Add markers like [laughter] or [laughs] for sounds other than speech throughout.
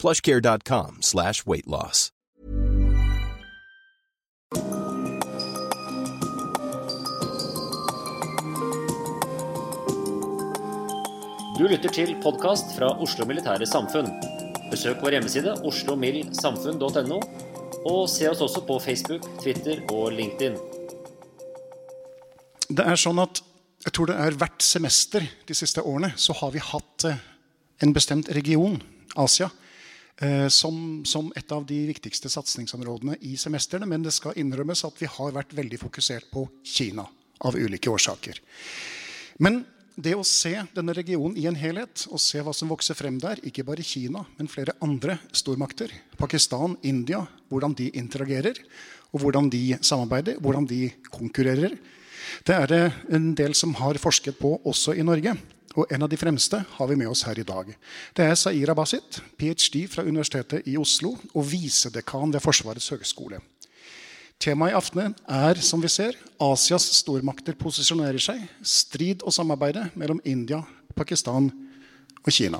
plushcare.com slash weight loss. Du lytter til podkast fra Oslo Militære Samfunn. Besøk vår hjemmeside oslomildsamfunn.no, og se oss også på Facebook, Twitter og LinkedIn. Det er sånn at jeg tror det er Hvert semester de siste årene så har vi hatt eh, en bestemt region, Asia, som, som et av de viktigste satsingsområdene i semestrene. Men det skal innrømmes at vi har vært veldig fokusert på Kina av ulike årsaker. Men det å se denne regionen i en helhet og se hva som vokser frem der, ikke bare Kina, men flere andre stormakter, Pakistan, India, hvordan de interagerer, og hvordan de samarbeider, hvordan de konkurrerer, det er det en del som har forsket på også i Norge. Og en av de fremste har vi med oss her i dag. Det er Zaira Basit, ph.d. fra Universitetet i Oslo og visedekan ved Forsvarets høgskole. Temaet i aften er som vi ser, Asias stormakter posisjonerer seg. Strid og samarbeide mellom India, Pakistan og Kina.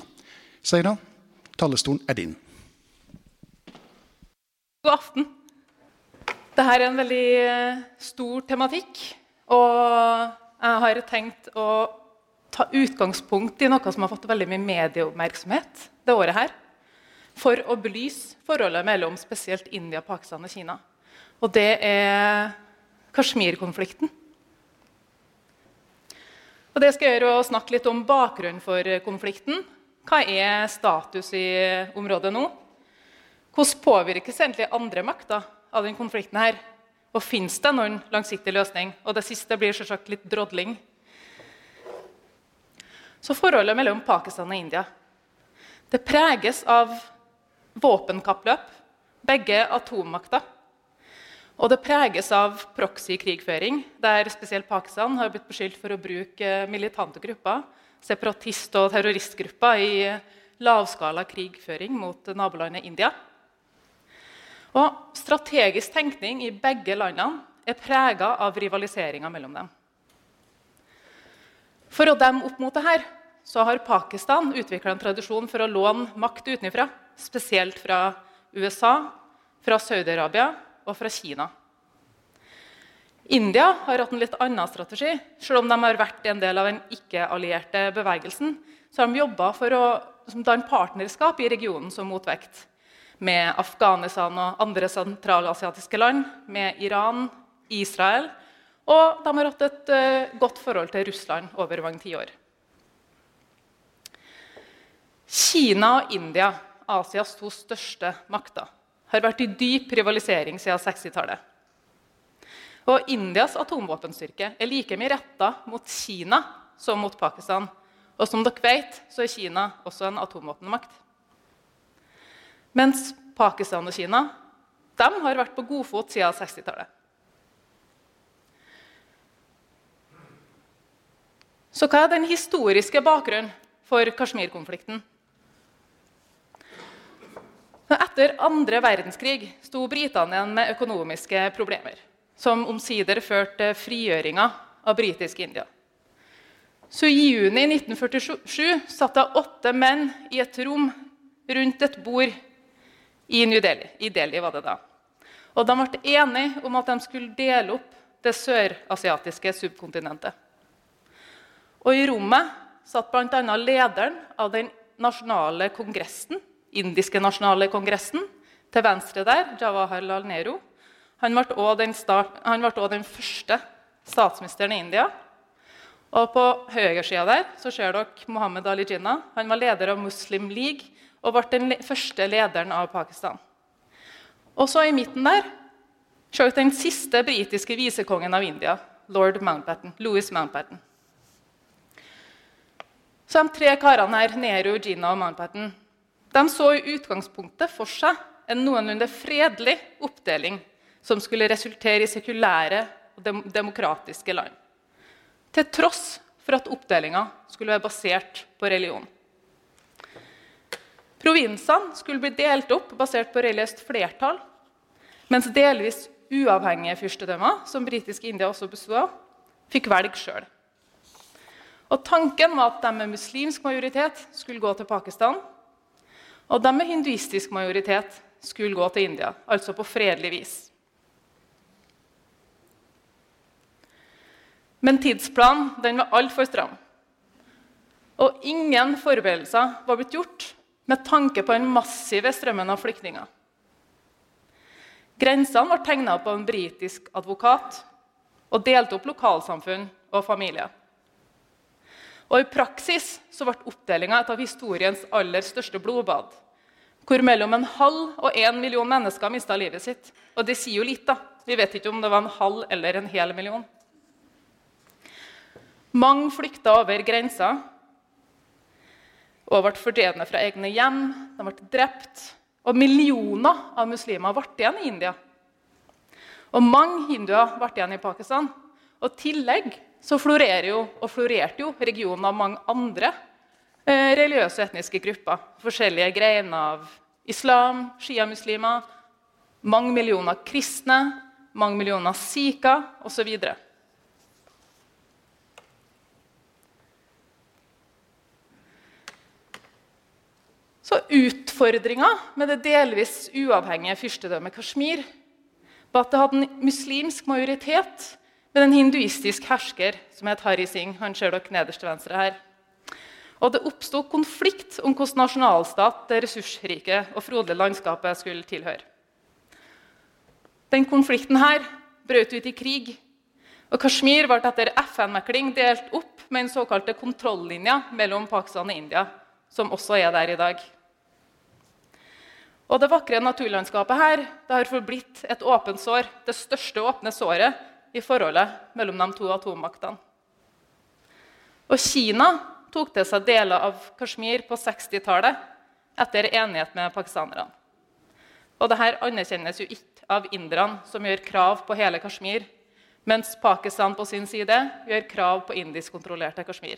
Zaira, talerstolen er din. God aften. Dette er en veldig eh, stor tematikk. Og jeg har tenkt å ta utgangspunkt i noe som har fått veldig mye medieoppmerksomhet det året her. For å belyse forholdet mellom spesielt India, Pakistan og Kina. Og det er Kashmir-konflikten. Og det skal jeg gjøre å snakke litt om bakgrunnen for konflikten. Hva er status i området nå? Hvordan påvirkes egentlig andre makter av denne konflikten? her? Og fins det noen langsiktig løsning? Og det siste blir selvsagt litt drodling. Så forholdet mellom Pakistan og India det preges av våpenkappløp, begge atommakter. Og det preges av proxy-krigføring, der spesielt Pakistan har blitt beskyldt for å bruke militante grupper, separatist- og terroristgrupper, i lavskala krigføring mot nabolandet India. Og Strategisk tenkning i begge landene er prega av rivaliseringa mellom dem. For å demme opp mot dette så har Pakistan utvikla en tradisjon for å låne makt utenfra, spesielt fra USA, fra Saudi-Arabia og fra Kina. India har hatt en litt annen strategi. Selv om de har vært en del av den ikke-allierte bevegelsen, så har de jobba for å danne partnerskap i regionen som motvekt med Afghanistan og andre sentralasiatiske land, med Iran, Israel. Og de har hatt et uh, godt forhold til Russland over mange tiår. Kina og India, Asias to største makter, har vært i dyp rivalisering siden 60-tallet. Og Indias atomvåpenstyrke er like mye retta mot Kina som mot Pakistan. Og som dere vet, så er Kina også en atomvåpenmakt. Mens Pakistan og Kina de har vært på godfot siden 60-tallet. Så hva er den historiske bakgrunnen for Kashmir-konflikten? Etter andre verdenskrig sto britene igjen med økonomiske problemer, som omsider førte til frigjøringa av britisk India. Så i juni 1947 satt det åtte menn i et rom rundt et bord i New Delhi. I Delhi var det da. Og De ble enige om at de skulle dele opp det sørasiatiske subkontinentet. Og I rommet satt bl.a. lederen av den nasjonale kongressen indiske nasjonale kongressen. Til venstre der, Jawaharlal Nehru. Han ble også den, den første statsministeren i India. Og På høyresida der så ser dere Mohammed Ali Jinnah. Han var leder av Muslim League og ble den første lederen av Pakistan. Og så i midten der ser dere den siste britiske visekongen av India, lord Mountbatten, Louis Mountbatten. Så de tre karene her, Nero, Gina og Mountbatten, de så i utgangspunktet for seg en noenlunde fredelig oppdeling som skulle resultere i sekulære og demokratiske land. Til tross for at oppdelinga skulle være basert på religion. Provinsene skulle bli delt opp basert på religiøst flertall, mens delvis uavhengige fyrstedømmer, som britisk India også bestod av, fikk velge sjøl. Tanken var at de med muslimsk majoritet skulle gå til Pakistan, og de med hinduistisk majoritet skulle gå til India, altså på fredelig vis. Men tidsplanen den var altfor stram. Og ingen forberedelser var blitt gjort med tanke på den massive strømmen av flyktninger. Grensene ble tegna opp av en britisk advokat og delte opp lokalsamfunn og familier. Og I praksis så ble oppdelinga et av historiens aller største blodbad. Hvor mellom en halv og en million mennesker mista livet sitt. Og det sier jo litt. da. Vi vet ikke om det var en halv eller en hel million. Mange flykta over grensa og ble fordrevne fra egne hjem. De ble drept. Og millioner av muslimer ble igjen i India. Og mange hinduer ble igjen i Pakistan. Og tillegg så florerer jo, og florerte jo regionen av mange andre eh, religiøse og etniske grupper. Forskjellige greiner av islam, sjiamuslimer, mange millioner kristne, mange millioner sikher osv. Så Utfordringa med det delvis uavhengige fyrstedømmet Kashmir var at det hadde en muslimsk majoritet med en hinduistisk hersker som het Hari Singh. Han ser dere nederst til venstre her. Og det oppsto konflikt om hvilken nasjonalstat det ressursrike og frodige landskapet skulle tilhøre. Den konflikten her brøt ut i krig, og Kashmir ble etter FN-mekling delt opp med den såkalte kontrollinja mellom Pakistan og India, som også er der i dag. Og Det vakre naturlandskapet her det har forblitt et åpent sår, det største åpne såret i forholdet mellom de to atommaktene. Og Kina tok til seg deler av Kashmir på 60-tallet etter enighet med pakistanerne. Og Dette anerkjennes jo ikke av inderne, som gjør krav på hele Kashmir, mens Pakistan på sin side gjør krav på indiskkontrollerte Kashmir.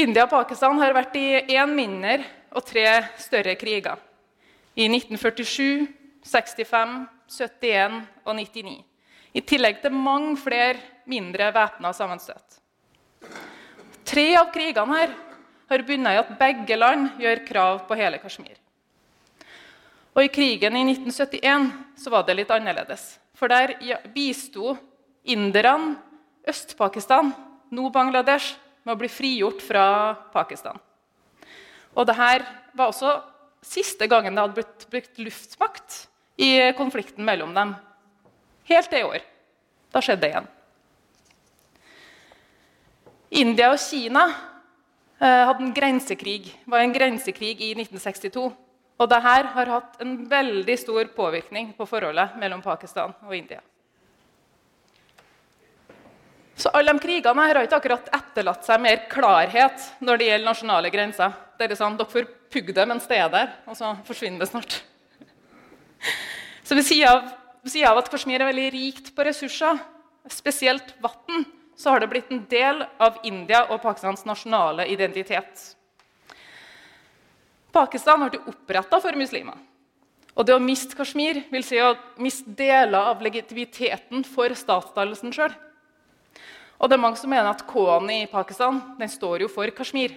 India og Pakistan har vært i én mindre og tre større kriger i 1947, 65, 71 og 99. I tillegg til mange flere mindre væpna sammenstøt. Tre av krigene her har bunnet i at begge land gjør krav på hele Kashmir. Og I krigen i 1971 så var det litt annerledes. For der bisto inderne Øst-Pakistan, nå Bangladesh, med å bli frigjort fra Pakistan. Og dette var også siste gangen det hadde blitt brukt luftmakt i konflikten mellom dem. Helt til i år. Da skjedde det igjen. India og Kina eh, hadde en grensekrig, var en grensekrig i 1962. Og dette har hatt en veldig stor påvirkning på forholdet mellom Pakistan og India. Så alle de krigene her har ikke akkurat etterlatt seg mer klarhet når det gjelder nasjonale grenser. Det er sånn, Dere får pugge det mens det er der, og så forsvinner det snart. [laughs] Så Ved siden av, ved siden av at Kashmir er veldig rikt på ressurser, spesielt vann, så har det blitt en del av India og Pakistans nasjonale identitet. Pakistan ble oppretta for muslimer. Og det å miste Kashmir vil si å miste deler av legitimiteten for statsdannelsen sjøl. Og det er mange som mener at K-en i Pakistan den står jo for Kashmir.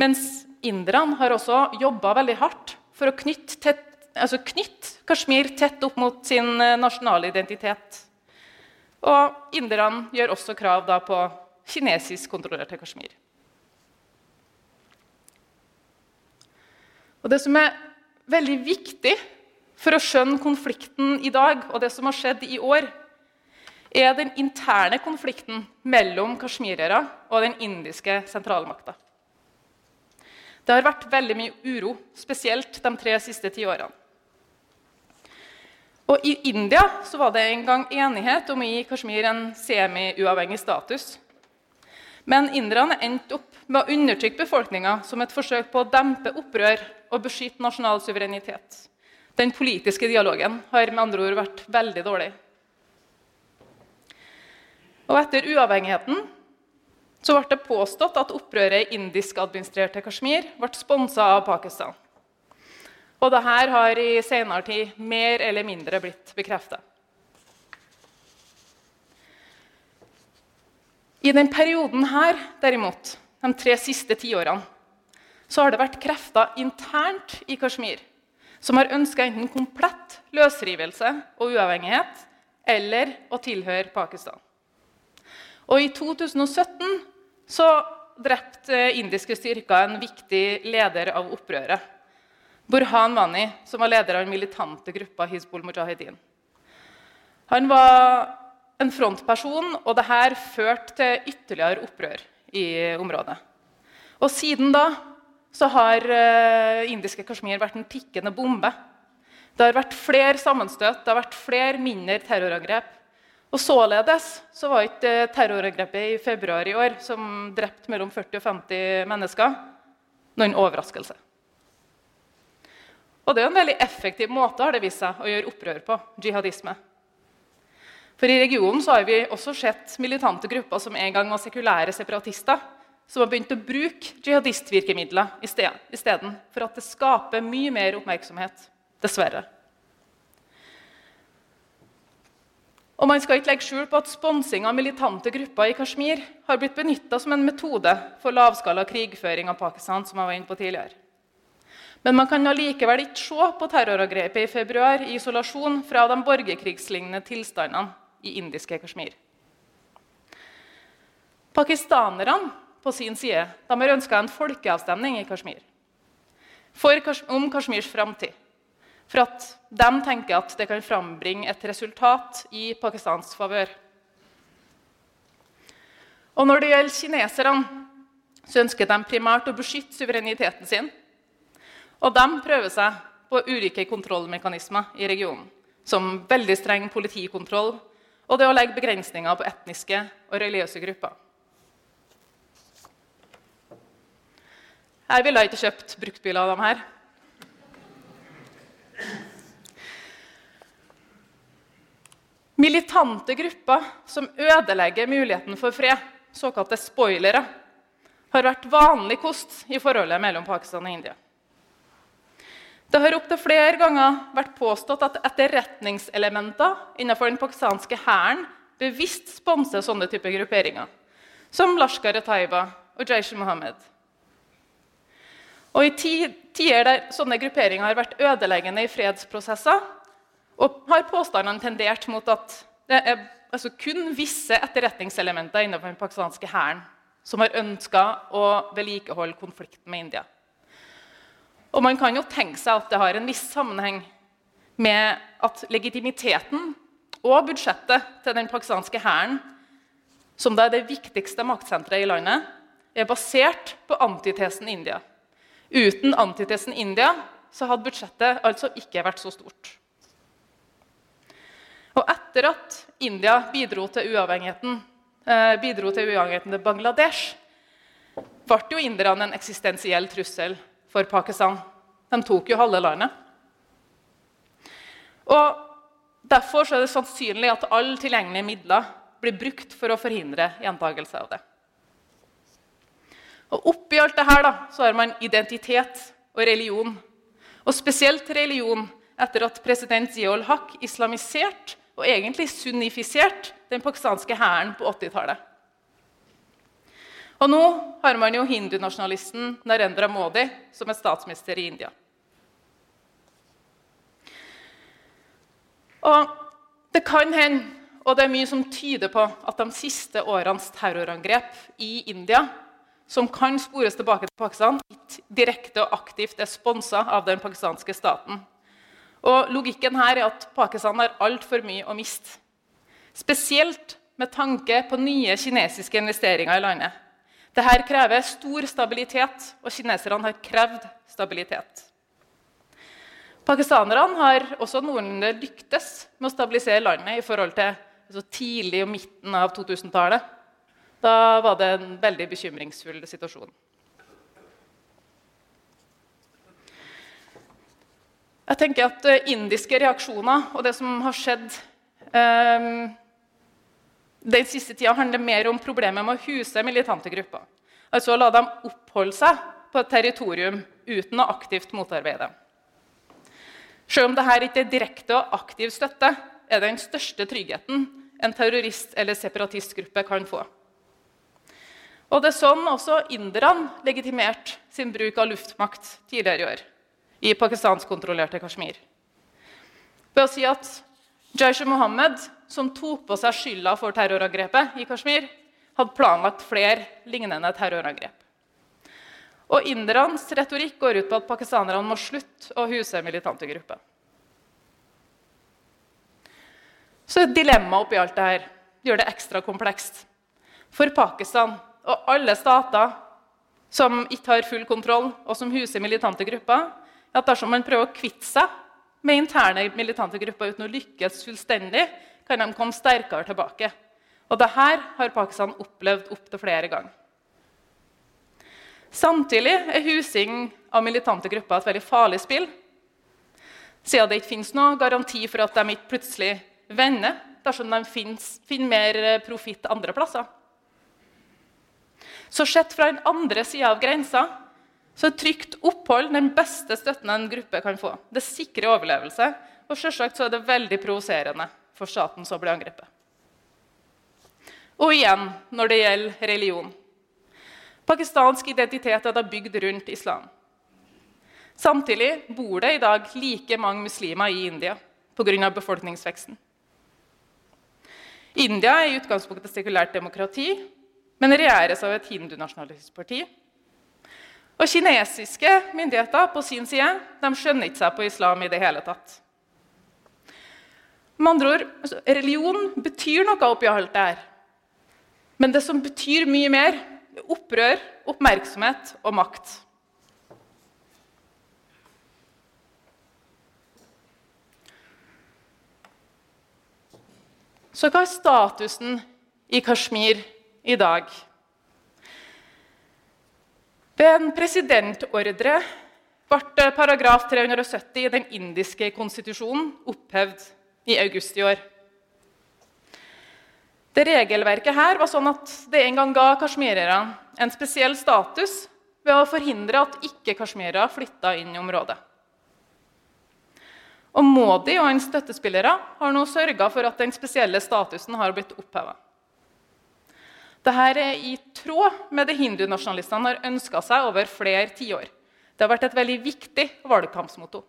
Mens inderne har også jobba veldig hardt for å knytte, tett, altså knytte, Kashmir tett opp mot sin eh, nasjonale identitet. Og inderne gjør også krav på kinesisk kontrollerte Kashmir. Og Det som er veldig viktig for å skjønne konflikten i dag og det som har skjedd i år, er den interne konflikten mellom kasjmirere og den indiske sentralmakta. Det har vært veldig mye uro, spesielt de tre siste tiårene. Og I India så var det en gang enighet om å gi Kashmir en semi-uavhengig status. Men inderne endte opp med å undertrykke befolkninga som et forsøk på å dempe opprør og beskytte nasjonal suverenitet. Den politiske dialogen har med andre ord vært veldig dårlig. Og etter uavhengigheten så ble det påstått at opprøret i indisk-administrerte Kashmir ble sponsa av Pakistan. Og dette har i senere tid mer eller mindre blitt bekrefta. I denne perioden her, derimot, de tre siste tiårene, så har det vært krefter internt i Kashmir som har ønska enten komplett løsrivelse og uavhengighet eller å tilhøre Pakistan. Og I 2017 så drepte indiske styrker en viktig leder av opprøret. Burhan Mani, som var leder av den militante gruppa Hizbul Mujahedin. Han var en frontperson, og dette førte til ytterligere opprør i området. Og Siden da så har uh, indiske Kashmir vært en tikkende bombe. Det har vært flere sammenstøt, det har vært flere mindre terrorangrep. Og Således så var ikke terrorangrepet i februar i år, som drepte mellom 40 og 50 mennesker, noen overraskelse. Og det er en veldig effektiv måte har det vist seg, å gjøre opprør på. jihadisme. For I regionen så har vi også sett militante grupper som en gang var sekulære separatister, som har begynt å bruke jihadistvirkemidler isteden, for at det skaper mye mer oppmerksomhet. Dessverre. Og man skal ikke legge skjul på at Sponsing av militante grupper i Kashmir har blitt benytta som en metode for lavskala krigføring av Pakistan. som jeg var inne på tidligere. Men man kan allikevel ikke se på terrorangrepet i februar i isolasjon fra de borgerkrigslignende tilstandene i indiske Kashmir. Pakistanerne på sin side har ønska en folkeavstemning i Kashmir for, om Kashmirs framtid for at de tenker at det kan frambringe et resultat i Pakistans favør. Og når det gjelder kineserne, så ønsker de primært å beskytte suvereniteten sin. Og de prøver seg på ulike kontrollmekanismer i regionen, som veldig streng politikontroll og det å legge begrensninger på etniske og religiøse grupper. Jeg ville ikke kjøpt bruktbiler av dem her. Militante grupper som ødelegger muligheten for fred, såkalte spoilere, har vært vanlig kost i forholdet mellom Pakistan og India. Det har opptil flere ganger vært påstått at etterretningselementer innenfor den pakistanske hæren bevisst sponser sånne typer grupperinger, som Lashkar-e-Taiba og Jaish Mohammed. Og I tider der sånne grupperinger har vært ødeleggende i fredsprosesser, og har påstandene tendert mot at det er altså kun visse etterretningselementer innenfor den pakistanske hæren som har ønska å vedlikeholde konflikten med India. Og Man kan jo tenke seg at det har en viss sammenheng med at legitimiteten og budsjettet til den pakistanske hæren, som da er det viktigste maktsenteret i landet, er basert på antitesen India. Uten antitesen India så hadde budsjettet altså ikke vært så stort. Og etter at India bidro til uavhengigheten, eh, bidro til uavhengigheten til Bangladesh, ble jo inderne en eksistensiell trussel for Pakistan. De tok jo halve landet. Og Derfor er det sannsynlig at alle tilgjengelige midler blir brukt for å forhindre gjentakelse av det. Og Oppi alt det her da, så har man identitet og religion. Og spesielt religion etter at president Ziol Haq islamiserte og egentlig sunnifiserte den pakistanske hæren på 80-tallet. Og nå har man jo hindunasjonalisten Narendra Modi som er statsminister i India. Og det kan hende, og det er mye som tyder på, at de siste årenes terrorangrep i India, som kan spores tilbake til Pakistan, direkte og aktivt er sponsa av den pakistanske staten. Og Logikken her er at Pakistan har altfor mye å miste. Spesielt med tanke på nye kinesiske investeringer i landet. Dette krever stor stabilitet, og kineserne har krevd stabilitet. Pakistanerne har også noenlunde lyktes med å stabilisere landet i forhold til altså tidlig og midten av 2000-tallet. Da var det en veldig bekymringsfull situasjon. Jeg tenker at uh, Indiske reaksjoner og det som har skjedd um, den siste tida, handler mer om problemet med å huse militante grupper. Altså la dem oppholde seg på et territorium uten å aktivt motarbeide. Selv om dette ikke er direkte og aktiv støtte, er det den største tryggheten en terrorist- eller separatistgruppe kan få. Og Det er sånn også inderne legitimerte sin bruk av luftmakt tidligere i år i pakistansk-kontrollerte Kashmir. Ved å si at Jaish Mohammed, som tok på seg skylda for terrorangrepet i Kashmir, hadde planlagt flere lignende terrorangrep. Og Indernes retorikk går ut på at pakistanerne må slutte å huse militante grupper. Så et dilemma oppi alt dette gjør det ekstra komplekst. For Pakistan og alle stater som ikke har full kontroll, og som huser militante grupper, at dersom man prøver å kvitte seg med interne militante grupper uten å lykkes fullstendig, kan de komme sterkere tilbake. Og dette har Pakistan opplevd opptil flere ganger. Samtidig er husing av militante grupper et veldig farlig spill, siden det ikke finnes noen garanti for at de ikke plutselig vender dersom de finner mer profitt andre plasser. Så sett fra den andre sida av grensa så er trygt opphold den beste støtten en gruppe kan få. Det sikrer overlevelse, og selvsagt så er det veldig provoserende for staten som blir angrepet. Og igjen når det gjelder religion. Pakistansk identitet er da bygd rundt islam. Samtidig bor det i dag like mange muslimer i India pga. befolkningsveksten. India er i utgangspunktet et sekulært demokrati, men regjeres av et hindunasjonalistisk parti. Og kinesiske myndigheter på sin side de skjønner ikke seg på islam i det hele tatt. Med andre ord, altså, Religion betyr noe oppi alt det her. Men det som betyr mye mer, opprør, oppmerksomhet og makt. Så hva er statusen i Kashmir i dag? Ved en presidentordre ble paragraf 370 i den indiske konstitusjonen opphevd i august i år. Det Regelverket her var sånn at det en gang ga kasjmirerne en spesiell status ved å forhindre at ikke-kasjmirere flytta inn i området. Og Modi og hans støttespillere har nå sørga for at den spesielle statusen har blitt oppheva. Dette er i tråd med det hindunasjonalistene har ønska seg over flere tiår. Det har vært et veldig viktig valgkampsmotto.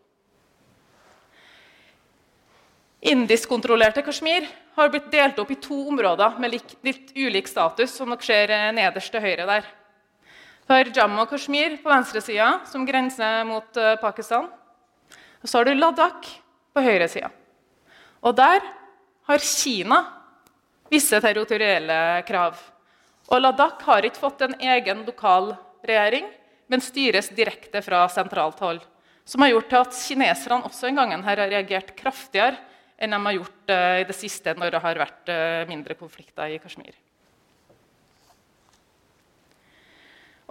Indiskkontrollerte Kashmir har blitt delt opp i to områder med litt ulik status, som dere ser eh, nederst til høyre der. Du har Jammu og Kashmir på venstresida, som grenser mot eh, Pakistan. Og så har du Ladakh på høyresida. Og der har Kina visse territorielle krav. Og Ladakh har ikke fått en egen lokal regjering, men styres direkte fra sentralt hold. Som har gjort til at kineserne også en gang har reagert kraftigere enn de har gjort uh, i det siste når det har vært uh, mindre konflikter i Kashmir.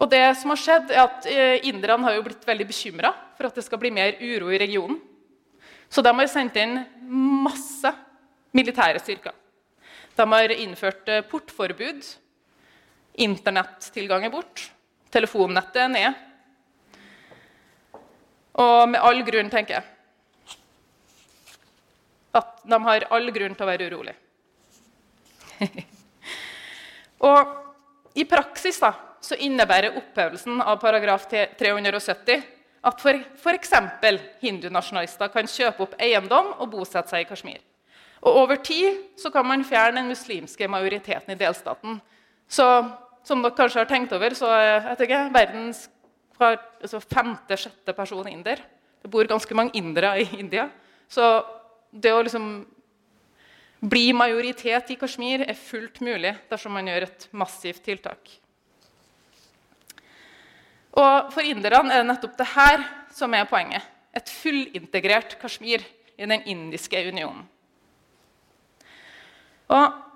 Og det som har skjedd er at uh, Inderne har jo blitt veldig bekymra for at det skal bli mer uro i regionen. Så de har sendt inn masse militære styrker. De har innført eh, portforbud. Internettilgang er bort. Telefonnettet er ned. Og med all grunn, tenker jeg, at de har all grunn til å være urolig. [laughs] og i praksis da, så innebærer opphevelsen av paragraf 370 at f.eks. hindunasjonalister kan kjøpe opp eiendom og bosette seg i Kashmir. Og over tid så kan man fjerne den muslimske majoriteten i delstaten. Så som dere kanskje har tenkt over, så er ikke, verdens altså femte-sjette person inder. Det bor ganske mange indere i India. Så det å liksom bli majoritet i Kashmir er fullt mulig dersom man gjør et massivt tiltak. Og For inderne er det nettopp det her som er poenget. Et fullintegrert Kashmir i den indiske unionen. Og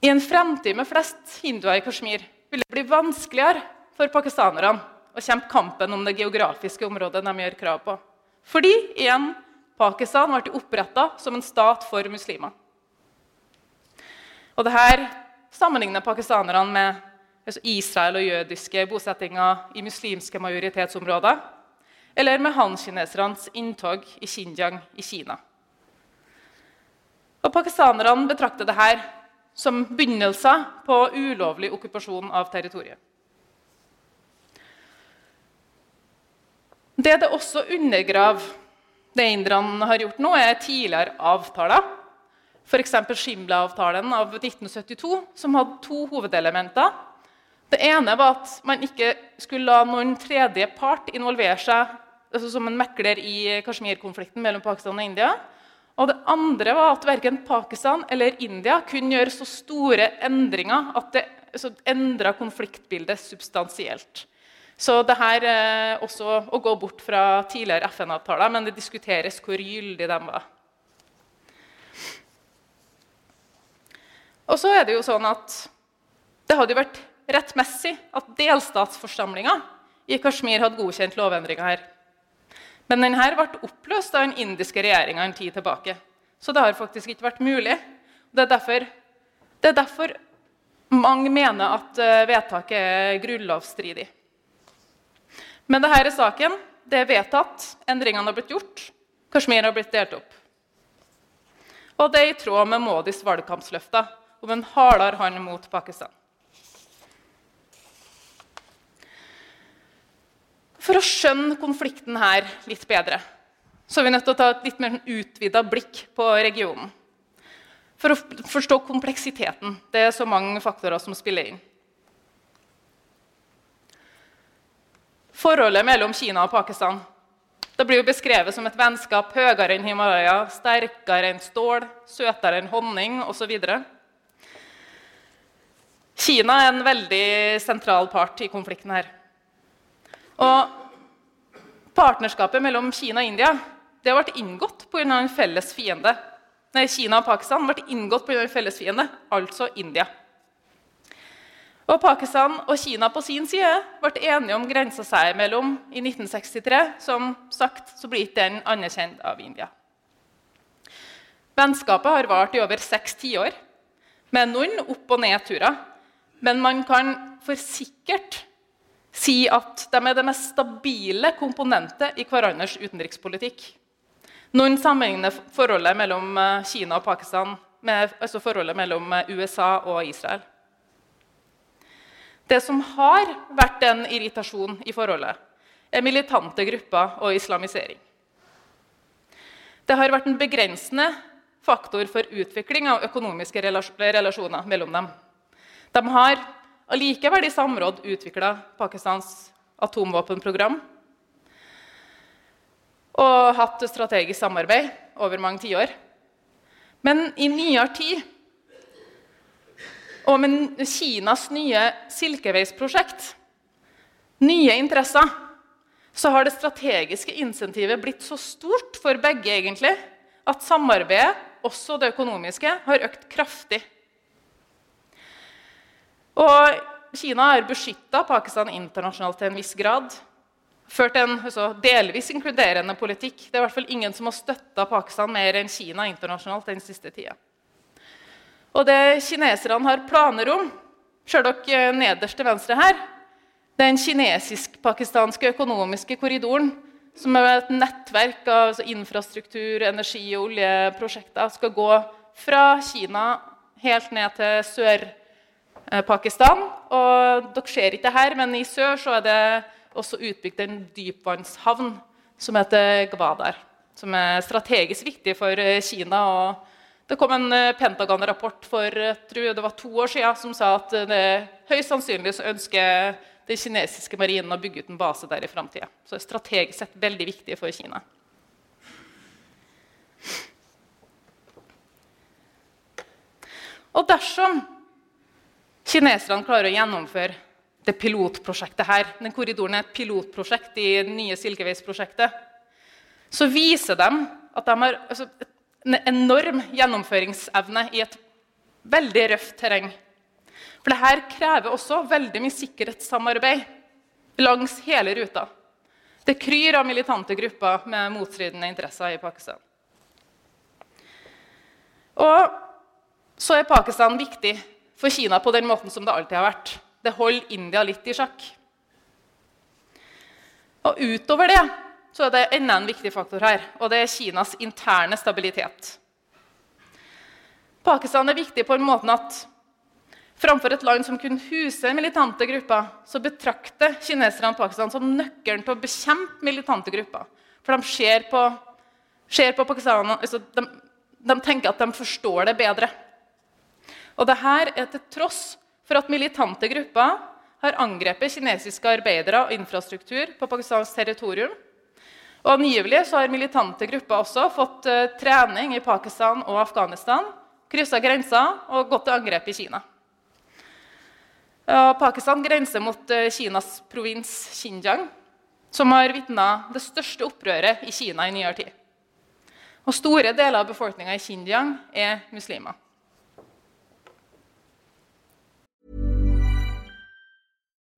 I en fremtid med flest hinduer i Kashmir vil det bli vanskeligere for pakistanerne å kjempe kampen om det geografiske området de gjør krav på. Fordi igjen, Pakistan ble oppretta som en stat for muslimer. Og Dette sammenligner pakistanerne med altså Israel og jødiske bosettinger i muslimske majoritetsområder, eller med han-kinesernes inntog i Xinjiang i Kina. Og Pakistanerne betrakter dette som begynnelser på ulovlig okkupasjon av territoriet. Det det også undergraver, det inderne har gjort nå, er tidligere avtaler. F.eks. Shimla-avtalen av 1972, som hadde to hovedelementer. Det ene var at man ikke skulle la noen tredje part involvere seg altså som en mekler i Kashmir-konflikten mellom Pakistan og India. Og det andre var at verken Pakistan eller India kunne gjøre så store endringer at det altså, endra konfliktbildet substansielt. Så det her er også å gå bort fra tidligere FN-avtaler, men det diskuteres hvor gyldig de var. Og så er det jo sånn at det hadde vært rettmessig at delstatsforsamlinga i Kashmir hadde godkjent lovendringa her. Men denne ble oppløst av den indiske regjeringa en tid tilbake. Så det har faktisk ikke vært mulig. Det er derfor, det er derfor mange mener at eh, vedtaket er grunnlovsstridig. Men dette er saken. Det er vedtatt. Endringene har blitt gjort. Kashmir har blitt delt opp. Og det er i tråd med Modis valgkampsløfter om en hardere hånd mot Pakistan. For å skjønne konflikten her litt bedre så er vi nødt til å ta et litt mer utvida blikk på regionen. For å forstå kompleksiteten. Det er så mange faktorer som spiller inn. Forholdet mellom Kina og Pakistan det blir jo beskrevet som et vennskap høyere enn Himalaya, sterkere enn stål, søtere enn honning osv. Kina er en veldig sentral part i konflikten her. Og Partnerskapet mellom Kina og India det har vært inngått pga. en felles fiende. Nei, Kina og Pakistan ble inngått pga. en felles fiende, altså India. Og Pakistan og Kina på sin side ble enige om grensa seg imellom i 1963. Som sagt så blir ikke den anerkjent av India. Vennskapet har vart i over seks tiår, med noen opp- og nedturer. Men man kan for sikkert si at de er det mest stabile komponentet i hverandres utenrikspolitikk. Noen sammenligner forholdet mellom eh, Kina og Pakistan med altså forholdet mellom eh, USA og Israel. Det som har vært en irritasjon i forholdet, er militante grupper og islamisering. Det har vært en begrensende faktor for utvikling av økonomiske relasjoner mellom dem. De har allikevel i samråd utvikla Pakistans atomvåpenprogram og hatt strategisk samarbeid over mange tiår. Men i nyere tid, og med Kinas nye silkeveisprosjekt, nye interesser, så har det strategiske insentivet blitt så stort for begge egentlig, at samarbeidet, også det økonomiske, har økt kraftig. Og Kina har beskytta Pakistan internasjonalt til en viss grad. Ført en altså, delvis inkluderende politikk. Det er i hvert fall ingen som har støtta Pakistan mer enn Kina internasjonalt den siste tida. Og det kineserne har planer om, ser dere nederst til venstre her, den kinesisk-pakistanske økonomiske korridoren, som er et nettverk av altså infrastruktur, energi- og oljeprosjekter, skal gå fra Kina helt ned til Sør-Pakistan. Og dere ser ikke det her, men i sør så er det også utbygd en dypvannshavn som heter Gwadar. Som er strategisk viktig for Kina. og det kom en Pentagon-rapport for jeg tror det var to år siden som sa at det høyst sannsynlig så ønsker den kinesiske marinen å bygge ut en base der i framtida. Så det er strategisk sett veldig viktig for Kina. Og dersom kineserne klarer å gjennomføre det pilotprosjektet her Den korridoren er et pilotprosjekt i det nye Silkeveisprosjektet. Så viser de at de har altså, en enorm gjennomføringsevne i et veldig røft terreng. For dette krever også veldig mye sikkerhetssamarbeid langs hele ruta. Det kryr av militante grupper med motstridende interesser i Pakistan. Og så er Pakistan viktig for Kina på den måten som det alltid har vært. Det holder India litt i sjakk. Og utover det så er det enda en viktig faktor her, og det er Kinas interne stabilitet. Pakistan er viktig på en måte at Framfor et land som kunne huse militante grupper, så betrakter kineserne Pakistan som nøkkelen til å bekjempe militante grupper. For de ser på, ser på Pakistan altså de, de, tenker at de forstår det bedre. Og dette er til tross for at militante grupper har angrepet kinesiske arbeidere og infrastruktur på Pakistans territorium. Og Angivelig så har militante grupper også fått uh, trening i Pakistan og Afghanistan, kryssa grensa og gått til angrep i Kina. Pakistan grenser mot eh, Kinas provins Xinjiang, som har vitna det største opprøret i Kina i nyere tid. Og store deler av befolkninga i Xinjiang er muslimer.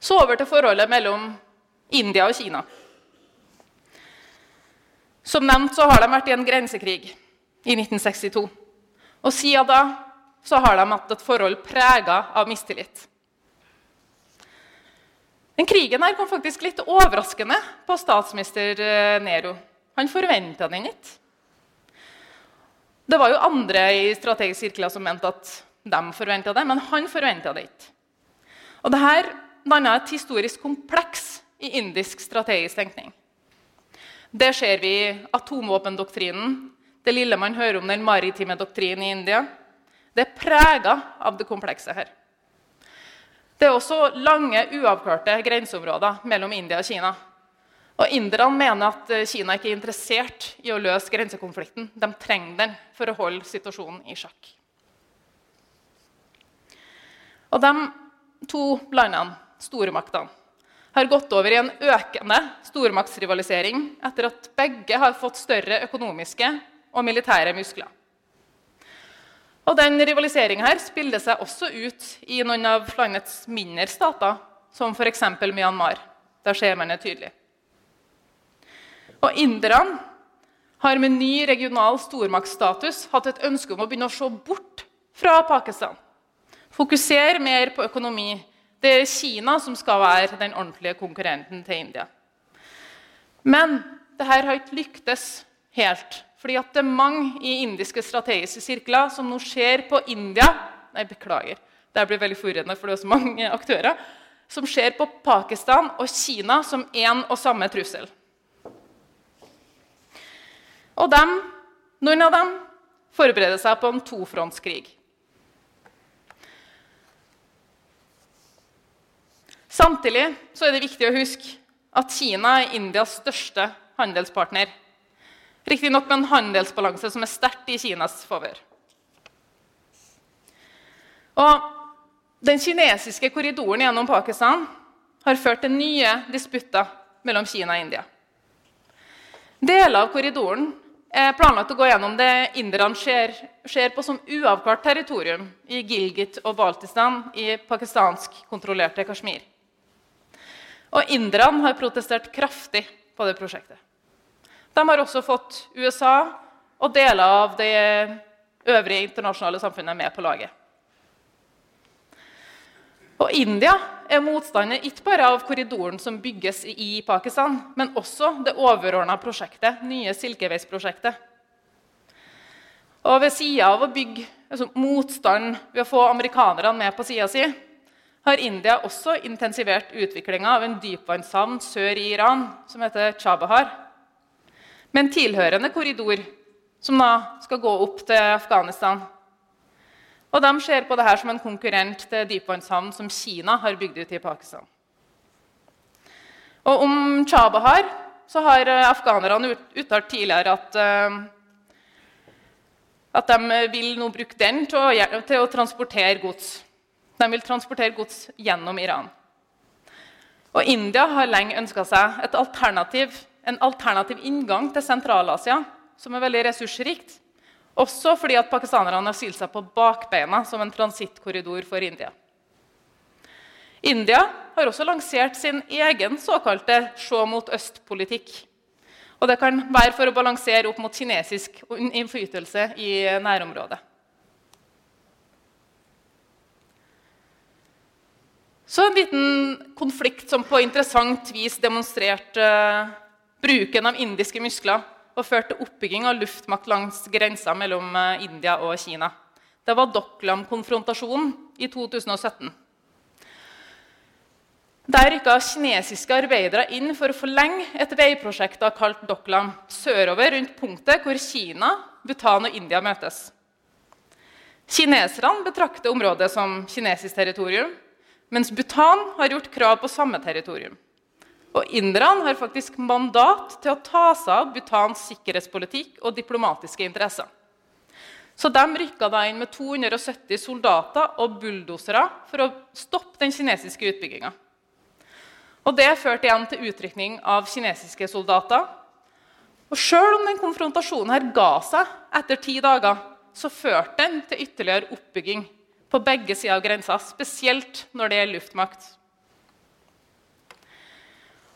Så over til forholdet mellom India og Kina. Som nevnt så har de vært i en grensekrig i 1962. Og siden da så har de hatt et forhold prega av mistillit. Den krigen her kom faktisk litt overraskende på statsminister eh, Nero. Han forventa den ikke. Det var jo andre i strategiske sirkler som mente at de forventa det, men han forventa det ikke. Og dette danna et historisk kompleks i indisk strategisk tenkning. Det ser vi i atomvåpendoktrinen, det lille man hører om den maritime doktrinen i India. Det er prega av det komplekse her. Det er også lange, uavklarte grenseområder mellom India og Kina. Og Inderne mener at Kina ikke er interessert i å løse grensekonflikten. De trenger den for å holde situasjonen i sjakk. Og de to landene stormaktene, har gått over i en økende stormaktsrivalisering etter at begge har fått større økonomiske og militære muskler. Og den Rivaliseringa spiller seg også ut i noen av landets mindre stater, som f.eks. Myanmar. Der ser man det tydelig. Og Inderne har med ny regional stormaktsstatus hatt et ønske om å begynne å se bort fra Pakistan. Fokusere mer på økonomi, det er Kina som skal være den ordentlige konkurrenten til India. Men dette har ikke lyktes helt. Fordi at det er mange i indiske strategiske sirkler som nå ser på India Nei, beklager. Det blir veldig forvirrende, for det er så mange [laughs] aktører. Som ser på Pakistan og Kina som én og samme trussel. Og dem, noen av dem forbereder seg på en tofrontskrig. Samtidig er det viktig å huske at Kina er Indias største handelspartner. Riktignok med en handelsbalanse som er sterkt i Kinas favør. Den kinesiske korridoren gjennom Pakistan har ført til nye disputter mellom Kina og India. Deler av korridoren er planlagt å gå gjennom det inderne ser, ser, på som uavklart territorium i Gilgit og Baltistan i pakistansk kontrollerte Kashmir. Og inderne har protestert kraftig på det prosjektet. De har også fått USA og deler av det øvrige internasjonale samfunnet med på laget. Og India er motstander ikke bare av korridoren som bygges i Pakistan, men også det overordna prosjektet, nye Silkeveisprosjektet. Og ved sida av å bygge altså, motstand ved å få amerikanerne med på sida si, har India også intensivert utviklinga av en dypvannshavn sør i Iran som heter Chabahar med en tilhørende korridor som da skal gå opp til Afghanistan. Og De ser på dette som en konkurrent til dypvannshavn som Kina har bygd ut i Pakistan. Og Om Chabahar så har afghanerne uttalt tidligere at, uh, at de vil nå bruke den til å, til å transportere gods. De vil transportere gods gjennom Iran. Og India har lenge ønska seg et alternativ en alternativ inngang til Sentral-Asia, som er veldig ressursrikt. Også fordi at pakistanerne har stilt seg på bakbeina som en transittkorridor for India. India har også lansert sin egen såkalte se mot øst-politikk. Og Det kan være for å balansere opp mot kinesisk innflytelse i nærområdet. Så en liten konflikt som på interessant vis demonstrerte bruken av indiske muskler og førte til oppbygging av luftmakt langs grensa mellom eh, India og Kina. Det var Doklam-konfrontasjonen i 2017. Der rykka kinesiske arbeidere inn for å forlenge et veiprosjekt kalt Doklam sørover rundt punktet hvor Kina, Bhutan og India møtes. Kineserne betrakter området som kinesisk territorium, mens Bhutan har gjort krav på samme territorium. Og Inderne har faktisk mandat til å ta seg av Bhutans sikkerhetspolitikk og diplomatiske interesser. Så de rykka da inn med 270 soldater og bulldosere for å stoppe den kinesiske utbygginga. Og Det førte igjen til utrykning av kinesiske soldater. Og Sjøl om den konfrontasjonen her ga seg etter ti dager, så førte den til ytterligere oppbygging på begge sider av grensa, spesielt når det gjelder luftmakt.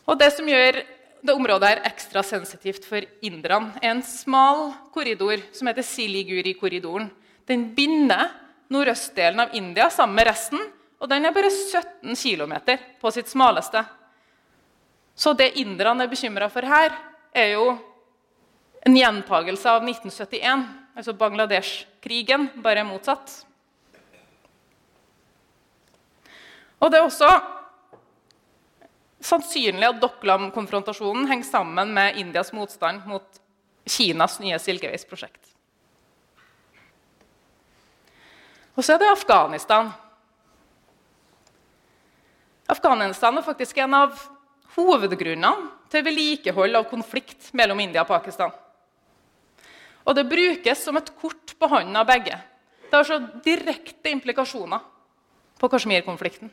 Og det som gjør det området her ekstra sensitivt for inderne, er en smal korridor som heter Siliguri-korridoren. Den binder nordøstdelen av India sammen med resten, og den er bare 17 km på sitt smaleste. Så det inderne er bekymra for her, er jo en gjentagelse av 1971, altså Bangladesh-krigen, bare motsatt. Og det er også sannsynlig at Doklam-konfrontasjonen henger sammen med Indias motstand mot Kinas nye silkeveisprosjekt. Og så er det Afghanistan. Afghanistan er faktisk en av hovedgrunnene til vedlikehold av konflikt mellom India og Pakistan. Og det brukes som et kort på hånden av begge. Det har så direkte implikasjoner på Kashmir-konflikten.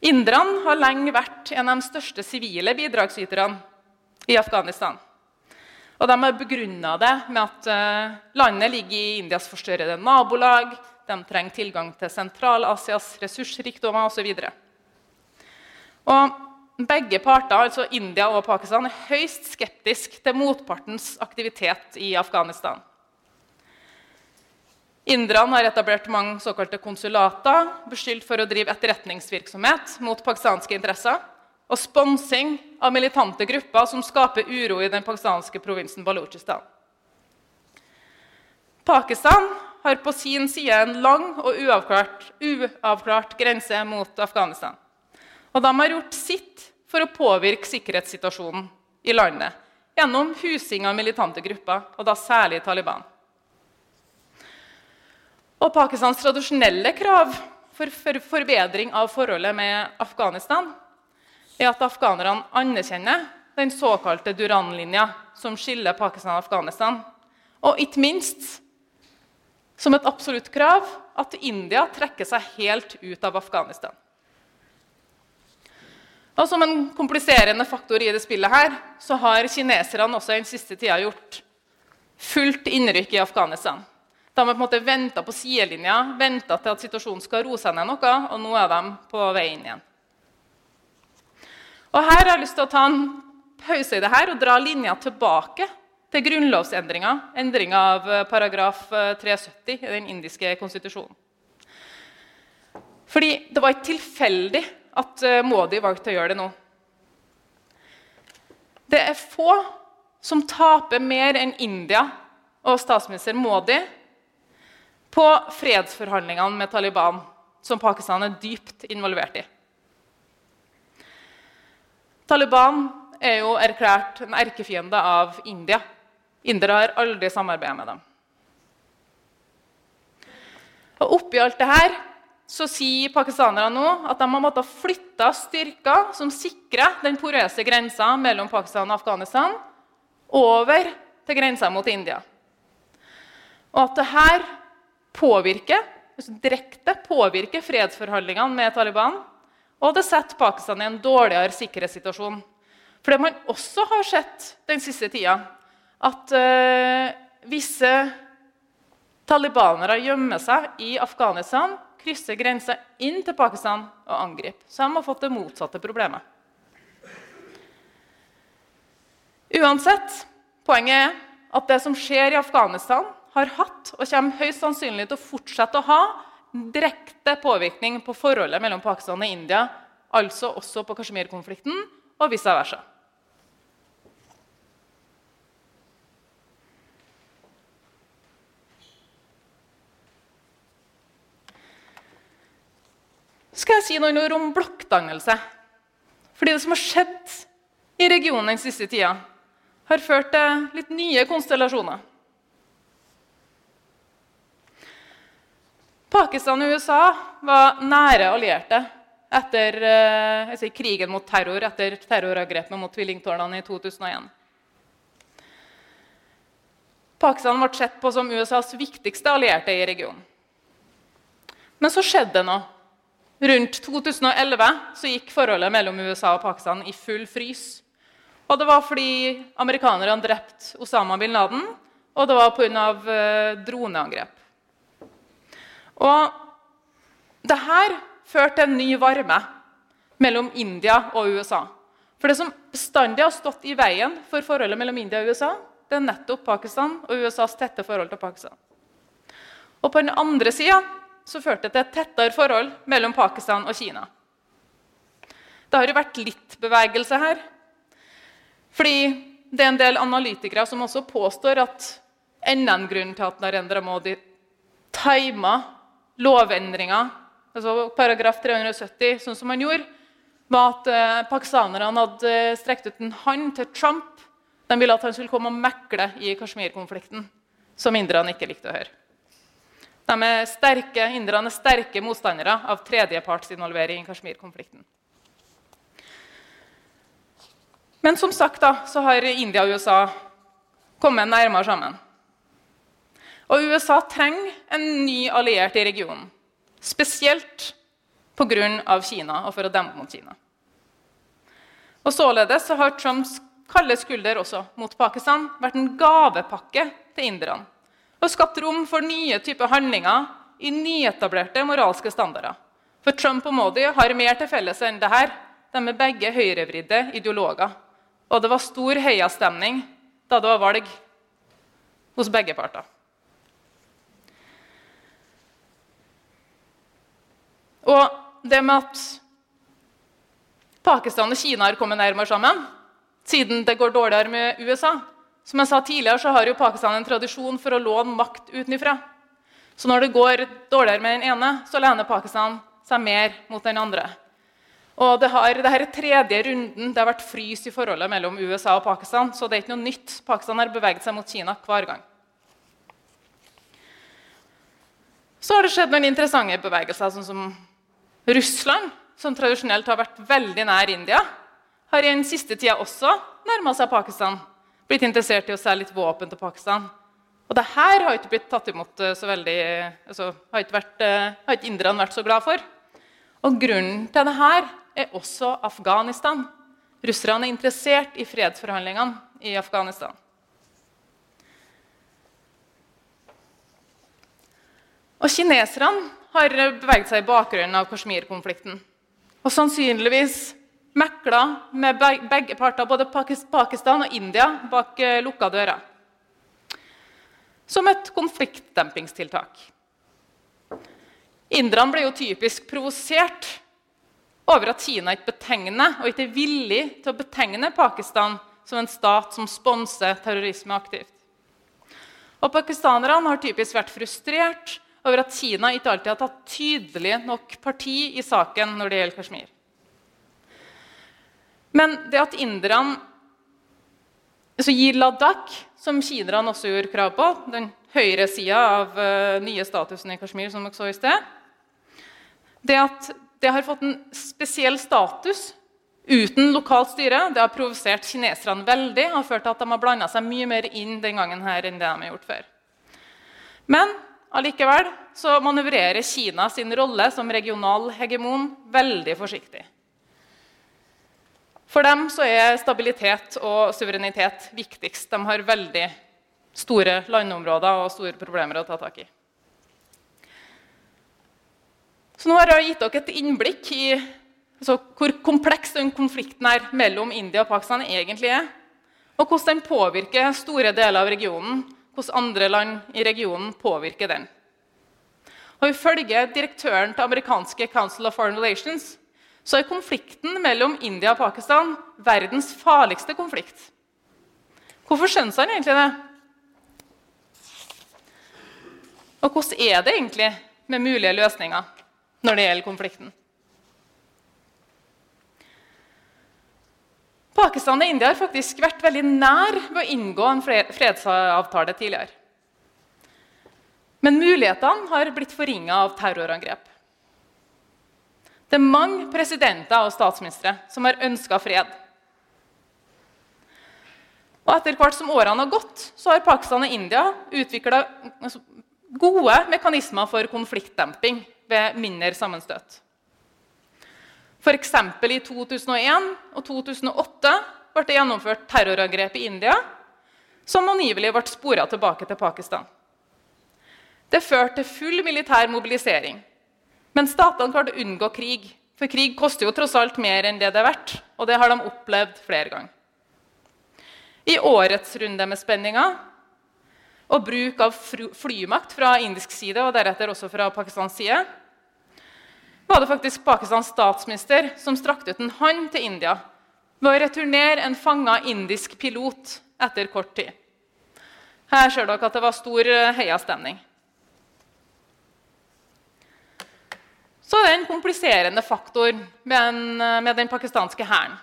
Inderne har lenge vært en av de største sivile bidragsyterne i Afghanistan. Og De har begrunna det med at uh, landet ligger i Indias forstørrede nabolag, de trenger tilgang til Sentral-Asias ressursrikdommer osv. Begge parter, altså India og Pakistan, er høyst skeptiske til motpartens aktivitet i Afghanistan. Inderne har etablert mange såkalte konsulater, beskyldt for å drive etterretningsvirksomhet mot pakistanske interesser. og sponsing av militante grupper som skaper uro i den pakistanske provinsen Balochistan. Pakistan har på sin side en lang og uavklart, uavklart grense mot Afghanistan. Og de har gjort sitt for å påvirke sikkerhetssituasjonen i landet gjennom husing av militante grupper, og da særlig Taliban. Og Pakistans tradisjonelle krav for forbedring av forholdet med Afghanistan er at afghanerne anerkjenner den såkalte Duran-linja som skiller Pakistan og Afghanistan. Og ikke minst, som et absolutt krav, at India trekker seg helt ut av Afghanistan. Og Som en kompliserende faktor i det spillet her, så har kineserne også den siste tida gjort fullt innrykk i Afghanistan. De har på en måte venta på sidelinja, venta til at situasjonen skal roe seg ned noe, og nå er de på vei inn igjen. Og Her har jeg lyst til å ta en pause i det her og dra linja tilbake til grunnlovsendringa, endringa av eh, paragraf 370 eh, i den indiske konstitusjonen. Fordi det var ikke tilfeldig at eh, Modi valgte å gjøre det nå. Det er få som taper mer enn India og statsminister Modi på fredsforhandlingene med Taliban, som Pakistan er dypt involvert i. Taliban er jo erklært en erkefiende av India. Indere har aldri samarbeidet med dem. Og Oppi alt det her så sier pakistanerne nå at de har måttet flytte styrker som sikrer den porøse grensa mellom Pakistan og Afghanistan, over til grensa mot India. Og at det her påvirker, altså direkte påvirke fredsforhandlingene med Taliban, og det setter Pakistan i en dårligere sikkerhetssituasjon. For det man også har sett den siste tida, at uh, visse talibanere gjemmer seg i Afghanistan, krysser grensa inn til Pakistan og angriper. Så de har fått det motsatte problemet. Uansett, poenget er at det som skjer i Afghanistan, har hatt og kommer høyst sannsynlig til å fortsette å ha direkte påvirkning på forholdet mellom Pakistan og India, altså også på Kashmir-konflikten, og vice versa. skal jeg si noen ord om blokkdannelse. Fordi det som har skjedd i regionen den siste tida, har ført til litt nye konstellasjoner. Pakistan og USA var nære allierte etter eh, si, krigen mot terror etter terrorangrepet mot tvillingtårnene i 2001. Pakistan ble sett på som USAs viktigste allierte i regionen. Men så skjedde det noe. Rundt 2011 så gikk forholdet mellom USA og Pakistan i full frys. Og det var fordi amerikanerne drepte Osama bin Laden, og det var pga. Eh, droneangrep. Og det her førte til en ny varme mellom India og USA. For det som bestandig har stått i veien for forholdet mellom India og USA, det er nettopp Pakistan og USAs tette forhold til Pakistan. Og på den andre sida førte det til et tettere forhold mellom Pakistan og Kina. Det har jo vært litt bevegelse her. Fordi det er en del analytikere som også påstår at enda en grunn til at Narendra Modi tima lovendringa, altså paragraf 370, sånn som han gjorde, var at eh, pakistanerne hadde strekt ut en hånd til Trump. De ville at han skulle komme og mekle i Kashmir-konflikten, som inderne ikke likte å høre. De er sterke, Inderne er sterke motstandere av tredjepartsinvolvering i Kashmir-konflikten. Men som sagt da, så har India og USA kommet nærmere sammen. Og USA trenger en ny alliert i regionen. Spesielt pga. Kina og for å demme mot Kina. Og Således har Trumps kalde skulder også mot Pakistan vært en gavepakke til inderne og skapt rom for nye typer handlinger i nyetablerte moralske standarder. For Trump og Modi har mer til felles enn det her. De er begge høyrevridde ideologer. Og det var stor heiastemning da det var valg hos begge parter. Og det med at Pakistan og Kina har kommet nærmere sammen siden det går dårligere med USA. Som jeg sa tidligere, så har jo Pakistan en tradisjon for å låne makt utenfra. Så når det går dårligere med den ene, så lener Pakistan seg mer mot den andre. Og det har, Dette er tredje runden det har vært frys i forholdet mellom USA og Pakistan. Så det er ikke noe nytt. Pakistan har beveget seg mot Kina hver gang. Så har det skjedd noen interessante bevegelser, sånn som Russland, som tradisjonelt har vært veldig nær India, har i den siste tida også nærma seg Pakistan. Blitt interessert i å selge litt våpen til Pakistan. Og det her har ikke blitt tatt imot eh, så veldig altså, har, ikke vært, eh, har ikke inderne vært så glad for. Og grunnen til det her er også Afghanistan. Russerne er interessert i fredsforhandlingene i Afghanistan. Og kineserne har beveget seg i bakgrunnen av Kashmir-konflikten. Og sannsynligvis mekla med begge parter, både Pakistan og India, bak eh, lukka dører. Som et konfliktdempingstiltak. Inderne ble jo typisk provosert over at Kina ikke betegner og ikke er villig til å betegne Pakistan som en stat som sponser terrorisme aktivt. Og Pakistanerne har typisk vært frustrert over at Kina ikke alltid har tatt tydelig nok parti i saken når det gjelder Kashmir. Men det at inderne altså gir Ladakh, som kinerne også gjorde krav på, den høyre sida av uh, nye statusen i Kashmir, som dere så i sted Det at det har fått en spesiell status uten lokalt styre, det har provosert kineserne veldig og ført til at de har blanda seg mye mer inn den gangen her enn det de har gjort før. Men allikevel så manøvrerer Kina sin rolle som regional hegemon veldig forsiktig. For dem så er stabilitet og suverenitet viktigst. De har veldig store landområder og store problemer å ta tak i. Så nå har jeg gitt dere et innblikk i altså, hvor kompleks den konflikten er mellom India og Pakistan egentlig er, og hvordan den påvirker store deler av regionen, hvordan andre land i regionen påvirker den. Og Ifølge direktøren til amerikanske Council of Foreign Relations så er konflikten mellom India og Pakistan verdens farligste konflikt. Hvorfor skjønner han egentlig det? Og hvordan er det egentlig med mulige løsninger når det gjelder konflikten? Pakistan og India har faktisk vært veldig nær ved å inngå en fredsavtale tidligere. Men mulighetene har blitt forringa av terrorangrep. Det er mange presidenter og statsministre som har ønska fred. Og Etter hvert som årene har gått, så har Pakistan og India utvikla gode mekanismer for konfliktdemping ved mindre sammenstøt. F.eks. i 2001 og 2008 ble det gjennomført terrorangrep i India som angivelig ble spora tilbake til Pakistan. Det førte til full militær mobilisering. Men statene klarte å unngå krig. For krig koster jo tross alt mer enn det det er verdt. Og det har de opplevd flere ganger. I årets runde med spenninger og bruk av flymakt fra indisk side og deretter også fra Pakistans side, var det faktisk Pakistans statsminister som strakte ut en hånd til India ved å returnere en fanga indisk pilot etter kort tid. Her ser dere at det var stor heiastemning. Så det er en kompliserende faktor med, en, med den pakistanske hæren,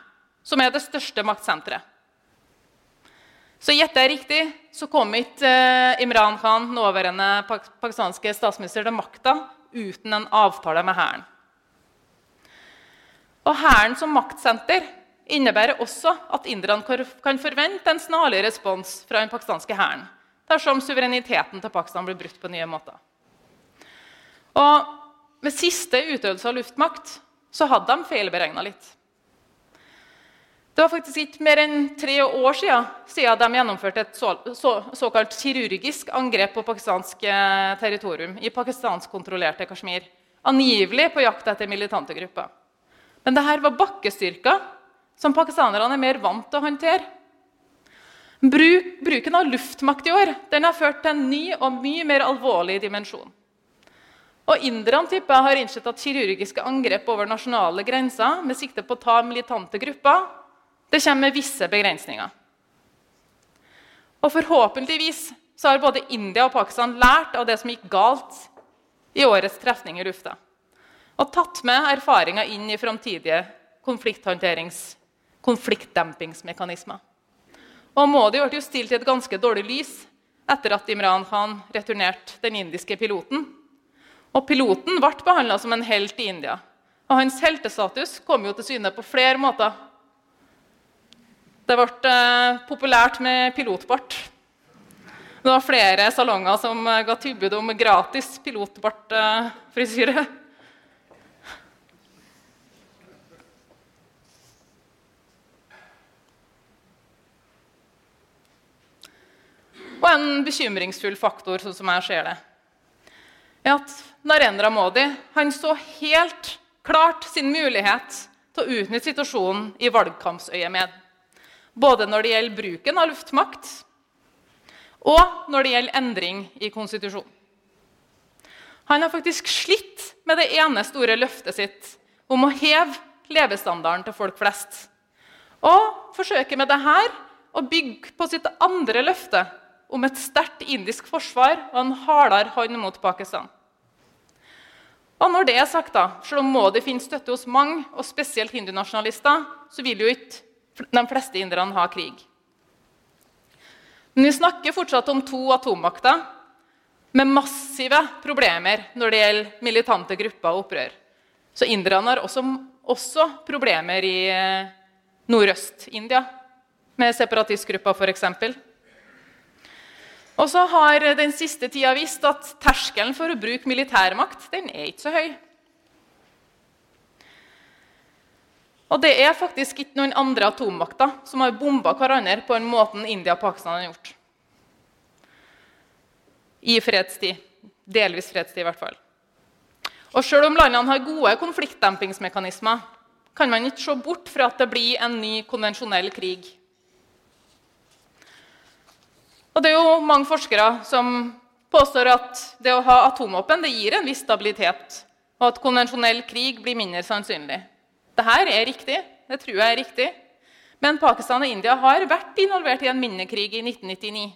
som er det største maktsenteret. Så gjetter jeg riktig, så kom ikke eh, Imran Khan, nåværende pakistanske statsminister, til makta uten en avtale med hæren. Og hæren som maktsenter innebærer også at inderne kan forvente en snarlig respons fra den pakistanske hæren dersom suvereniteten til Pakistan blir brutt på nye måter. Og ved siste utøvelse av luftmakt så hadde de feilberegna litt. Det var faktisk ikke mer enn tre år siden, siden de gjennomførte et så, så, såkalt kirurgisk angrep på pakistansk eh, territorium i pakistanskkontrollerte Kashmir. Angivelig på jakt etter militante grupper. Men dette var bakkestyrker som pakistanerne er mer vant til å håndtere. Bruk, bruken av luftmakt i år den har ført til en ny og mye mer alvorlig dimensjon. Og Inderne tipper har innsett at kirurgiske angrep over nasjonale grenser med sikte på å ta militante grupper, det kommer med visse begrensninger. Og forhåpentligvis så har både India og Pakistan lært av det som gikk galt i årets trefning i lufta, og tatt med erfaringer inn i framtidige konfliktdempingsmekanismer. Og Modi ble jo stilt i et ganske dårlig lys etter at Imran Khan returnerte den indiske piloten. Og Piloten ble behandla som en helt i India. Og Hans heltestatus kom jo til syne på flere måter. Det ble eh, populært med pilotbart. Det var flere salonger som eh, ga tilbud om gratis pilotbartfrisyre. Og en bekymringsfull faktor, sånn som jeg ser det, er at Narendra Modi han så helt klart sin mulighet til å utnytte situasjonen i valgkampsøyemed. Både når det gjelder bruken av luftmakt, og når det gjelder endring i konstitusjonen. Han har faktisk slitt med det ene store løftet sitt om å heve levestandarden til folk flest. Og forsøker med dette å bygge på sitt andre løfte om et sterkt indisk forsvar og en hardere hånd mot Pakistan. Og når det er sagt, da, selv om Modi finner støtte hos mange, og spesielt hindunasjonalister, så vil jo ikke de fleste inderne ha krig. Men vi snakker fortsatt om to atommakter med massive problemer når det gjelder militante grupper og opprør. Så inderne har også, også problemer i eh, Nordøst-India, med separatistgrupper f.eks. Og så har den siste tida vist at terskelen for å bruke militærmakt den er ikke så høy. Og det er faktisk ikke noen andre atommakter som har bomba hverandre på den måten India og Pakistan har gjort. I fredstid. Delvis fredstid, i hvert fall. Og Selv om landene har gode konfliktdempingsmekanismer, kan man ikke se bort fra at det blir en ny konvensjonell krig og det er jo mange forskere som påstår at det å ha atomvåpen det gir en viss stabilitet, og at konvensjonell krig blir mindre sannsynlig. Dette er riktig. Det tror jeg er riktig. Men Pakistan og India har vært involvert i en minnekrig i 1999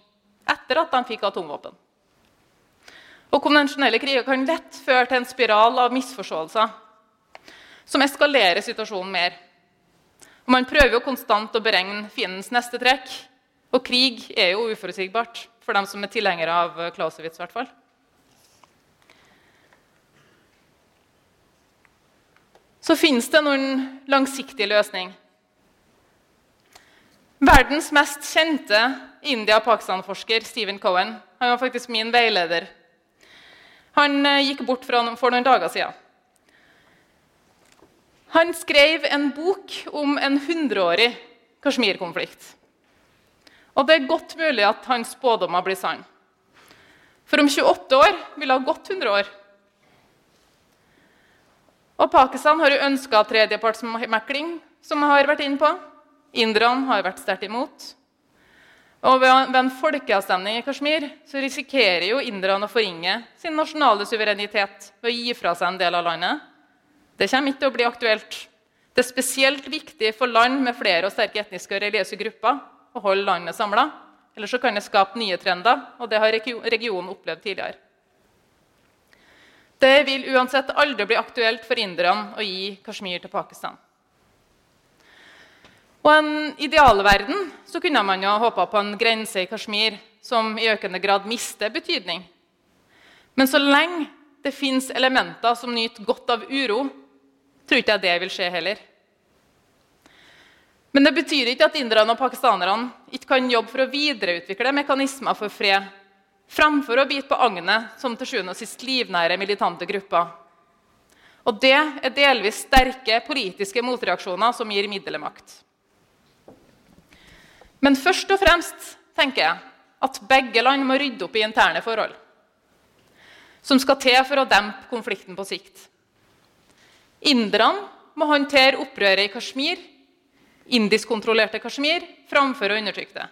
etter at de fikk atomvåpen. Og Konvensjonelle kriger kan lett føre til en spiral av misforståelser som eskalerer situasjonen mer. Og man prøver jo konstant å beregne fiendens neste trekk, og krig er jo uforutsigbart for dem som er tilhengere av Clausewitz. I. Så finnes det noen langsiktige løsninger. Verdens mest kjente India-Pakistan-forsker Stephen Cohen han var faktisk min veileder. Han eh, gikk bort for noen dager siden. Han skrev en bok om en hundreårig Kashmir-konflikt. Og det er godt mulig at hans spådommer blir sann. For om 28 år vil det ha gått 100 år. Og Pakistan har jo ønska tredjepartsmekling, som jeg har vært inne på. Inderne har vært sterkt imot. Og ved en folkeavstemning i Kashmir så risikerer jo inderne å forringe sin nasjonale suverenitet ved å gi fra seg en del av landet. Det kommer ikke til å bli aktuelt. Det er spesielt viktig for land med flere og sterke etniske og religiøse grupper å holde landet samla. Eller så kan det skape nye trender, og det har regionen opplevd tidligere. Det vil uansett aldri bli aktuelt for inderne å gi Kashmir til Pakistan. Og en idealverden så kunne man jo håpa på en grense i Kashmir som i økende grad mister betydning. Men så lenge det fins elementer som nyter godt av uro, tror ikke jeg det vil skje heller. Men det betyr ikke at inderne og pakistanerne ikke kan jobbe for å videreutvikle mekanismer for fred, framfor å bite på agnet som til sjuende og sist livnære militante grupper. Og det er delvis sterke politiske motreaksjoner som gir middelmakt. Men først og fremst tenker jeg at begge land må rydde opp i interne forhold. Som skal til for å dempe konflikten på sikt. Inderne må håndtere opprøret i Kashmir indiskkontrollerte Kashmir framfor å undertrykke det.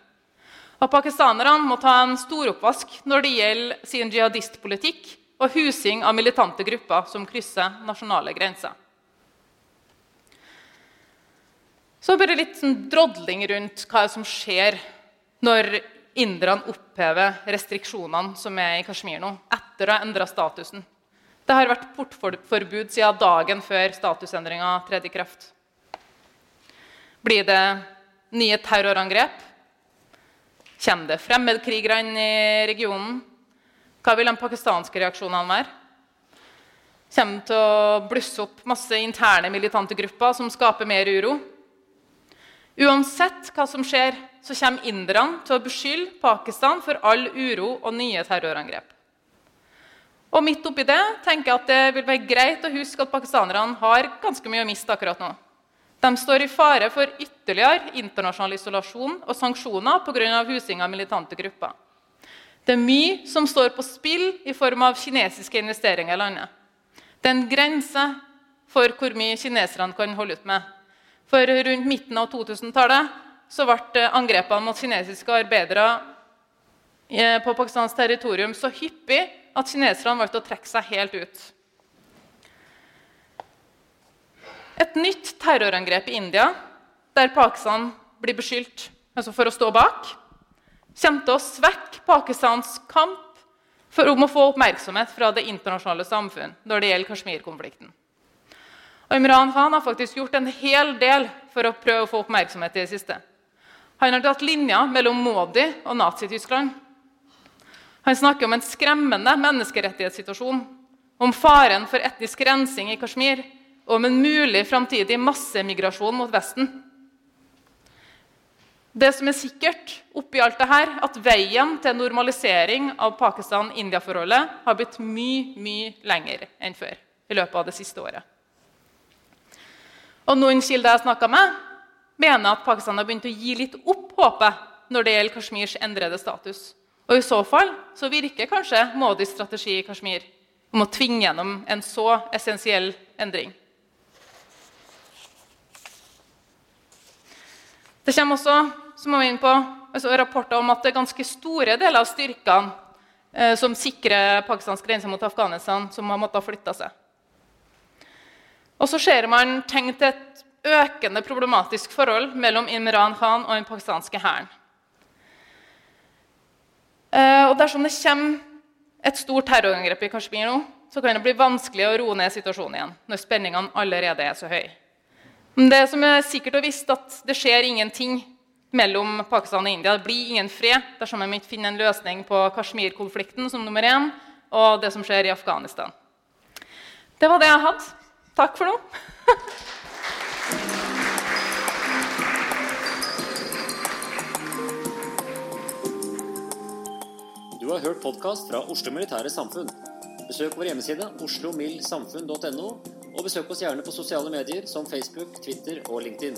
Og Pakistanerne må ta en storoppvask når det gjelder sin jihadistpolitikk og husing av militante grupper som krysser nasjonale grenser. Så bare litt sånn drodling rundt hva som skjer når inderne opphever restriksjonene som er i Kashmir nå, etter å ha endra statusen. Det har vært portforbud siden dagen før statusendringa tredde i kraft. Blir det nye terrorangrep? Kommer det fremmedkrigere inn i regionen? Hva vil de pakistanske reaksjonene være? Kommer det til å blusse opp masse interne militante grupper som skaper mer uro? Uansett hva som skjer, så kommer inderne til å beskylde Pakistan for all uro og nye terrorangrep. Og midt oppi det tenker jeg at det vil være greit å huske at pakistanerne har ganske mye å miste akkurat nå. De står i fare for ytterligere internasjonal isolasjon og sanksjoner pga. husing av militante grupper. Det er mye som står på spill i form av kinesiske investeringer i landet. Det er en grense for hvor mye kineserne kan holde ut med. For rundt midten av 2000-tallet ble angrepene mot kinesiske arbeidere eh, på Pakistans territorium så hyppig at kineserne valgte å trekke seg helt ut. Et nytt terrorangrep i India, der Pakistan blir beskyldt altså for å stå bak, kommer til å svekke Pakistans kamp for om å få oppmerksomhet fra det internasjonale samfunn når det gjelder Kashmir-konflikten. Og Imran Khan har faktisk gjort en hel del for å prøve å få oppmerksomhet i det siste. Han har dratt linja mellom Modi og Nazi-Tyskland. Han snakker om en skremmende menneskerettighetssituasjon, om faren for etnisk rensing i Kashmir om en mulig framtidig massemigrasjon mot Vesten. Det som er sikkert oppi alt dette, at veien til normalisering av Pakistan-India-forholdet har blitt mye, mye lenger enn før i løpet av det siste året. Og Noen kilder jeg snakka med, mener at Pakistan har begynt å gi litt opp håpet når det gjelder Kashmirs endrede status. Og I så fall så virker kanskje Modis strategi i Kashmir om å tvinge gjennom en så essensiell endring. Det kommer også som må inn på, altså rapporter om at det er ganske store deler av styrkene eh, som sikrer Pakistans grense mot Afghanistan, som har måttet flytte seg. Og så ser man tegn til et økende problematisk forhold mellom Imran Khan og den pakistanske hæren. Eh, og dersom det kommer et stort terrorangrep i Kashmir nå, så kan det bli vanskelig å roe ned situasjonen igjen når spenningene allerede er så høye. Men det som er sikkert og visst, at det skjer ingenting mellom Pakistan og India. Det blir ingen fred dersom de ikke finner en løsning på Kashmir-konflikten som nummer én, og det som skjer i Afghanistan. Det var det jeg hadde. Takk for nå. [laughs] Du har hørt podkast fra Oslo Militære Samfunn. Besøk vår hjemmeside oslomildsamfunn.no, og besøk oss gjerne på sosiale medier som Facebook, Twitter og LinkedIn.